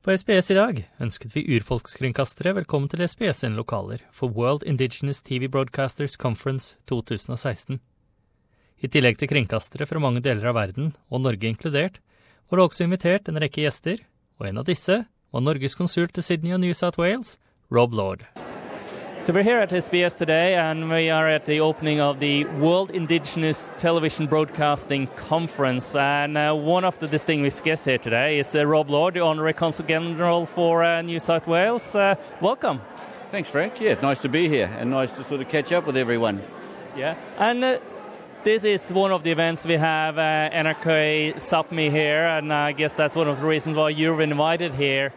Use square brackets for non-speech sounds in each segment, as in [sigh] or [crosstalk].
På SBS i dag ønsket vi urfolkskringkastere velkommen til SBS sine lokaler for World Indigenous TV Broadcasters Conference 2016. I tillegg til kringkastere fra mange deler av verden, og Norge inkludert, var det også invitert en rekke gjester, og en av disse var Norges konsul til Sydney og New South Wales, Rob Lord. So we're here at SBS today, and we are at the opening of the World Indigenous Television Broadcasting Conference. And uh, one of the distinguished guests here today is uh, Rob Lord, the Honorary Consul General for uh, New South Wales. Uh, welcome. Thanks, Frank. Yeah, nice to be here and nice to sort of catch up with everyone. Yeah, and uh, this is one of the events we have uh, NRK Sápmi here, and I guess that's one of the reasons why you're invited here.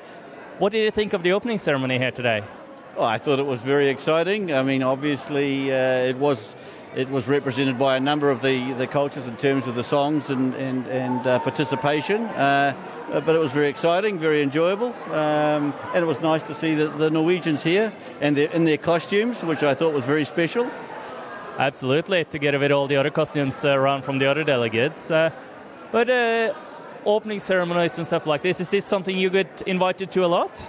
What did you think of the opening ceremony here today? Oh, I thought it was very exciting. I mean, obviously, uh, it was it was represented by a number of the, the cultures in terms of the songs and and, and uh, participation. Uh, but it was very exciting, very enjoyable, um, and it was nice to see the, the Norwegians here and their, in their costumes, which I thought was very special. Absolutely, together with all the other costumes around from the other delegates. Uh, but uh, opening ceremonies and stuff like this, is this something you get invited to a lot?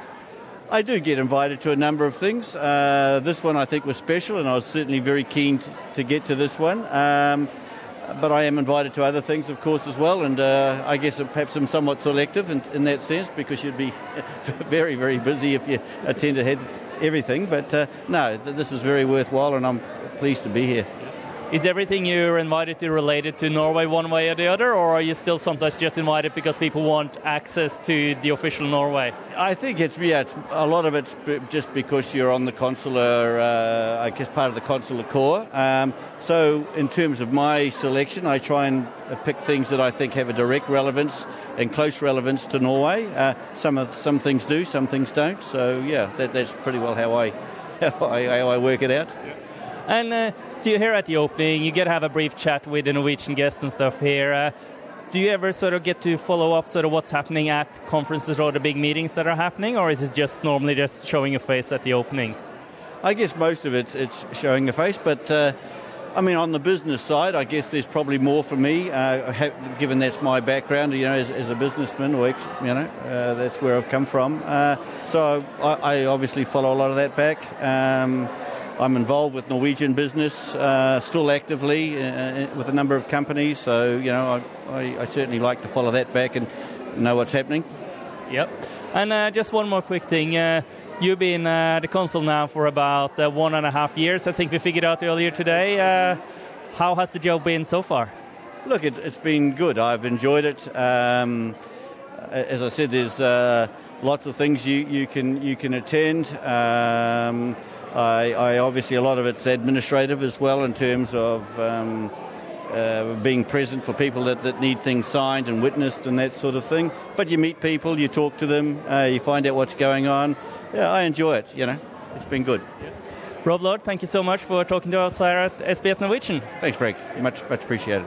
I do get invited to a number of things. Uh, this one I think was special, and I was certainly very keen to, get to this one. Um, but I am invited to other things, of course, as well, and uh, I guess perhaps I'm somewhat selective in, in, that sense because you'd be [laughs] very, very busy if you attended everything. But uh, no, this is very worthwhile, and I'm pleased to be here. Is everything you're invited to related to Norway one way or the other, or are you still sometimes just invited because people want access to the official Norway? I think it's yeah, it's, a lot of it's just because you're on the consular, uh, I guess part of the consular corps. Um, so in terms of my selection, I try and pick things that I think have a direct relevance and close relevance to Norway. Uh, some of some things do, some things don't. So yeah, that, that's pretty well how I [laughs] how I, how I work it out. Yeah. And uh, so you're here at the opening, you get to have a brief chat with the Norwegian guests and stuff here. Uh, do you ever sort of get to follow up sort of what's happening at conferences or the big meetings that are happening, or is it just normally just showing your face at the opening? I guess most of it it's showing a face, but uh, I mean on the business side, I guess there's probably more for me, uh, have, given that's my background, you know, as, as a businessman, or ex, you know, uh, that's where I've come from. Uh, so I, I, obviously follow a lot of that back. Um, I'm involved with Norwegian business uh, still actively uh, with a number of companies, so you know I, I, I, certainly like to follow that back and know what's happening. Yep. And uh, just one more quick thing. Uh, you've been uh, the consul now for about uh, one and a half years. I think we figured out earlier today. how has the job been so far? Look, it, has been good. I've enjoyed it. Um, as I said, there's lots of things you, you can you can attend. Um, I, I, obviously a lot of it's administrative as well in terms of um, uh, being present for people that, that need things signed and witnessed and that sort of thing. But you meet people, you talk to them, uh, you find out what's going on. Yeah, I enjoy it. You know, it's been good. Yeah. Rob Lord, thank you so much for talking to us here at SBS Norwegian. Thanks, Frank. Much, much appreciated.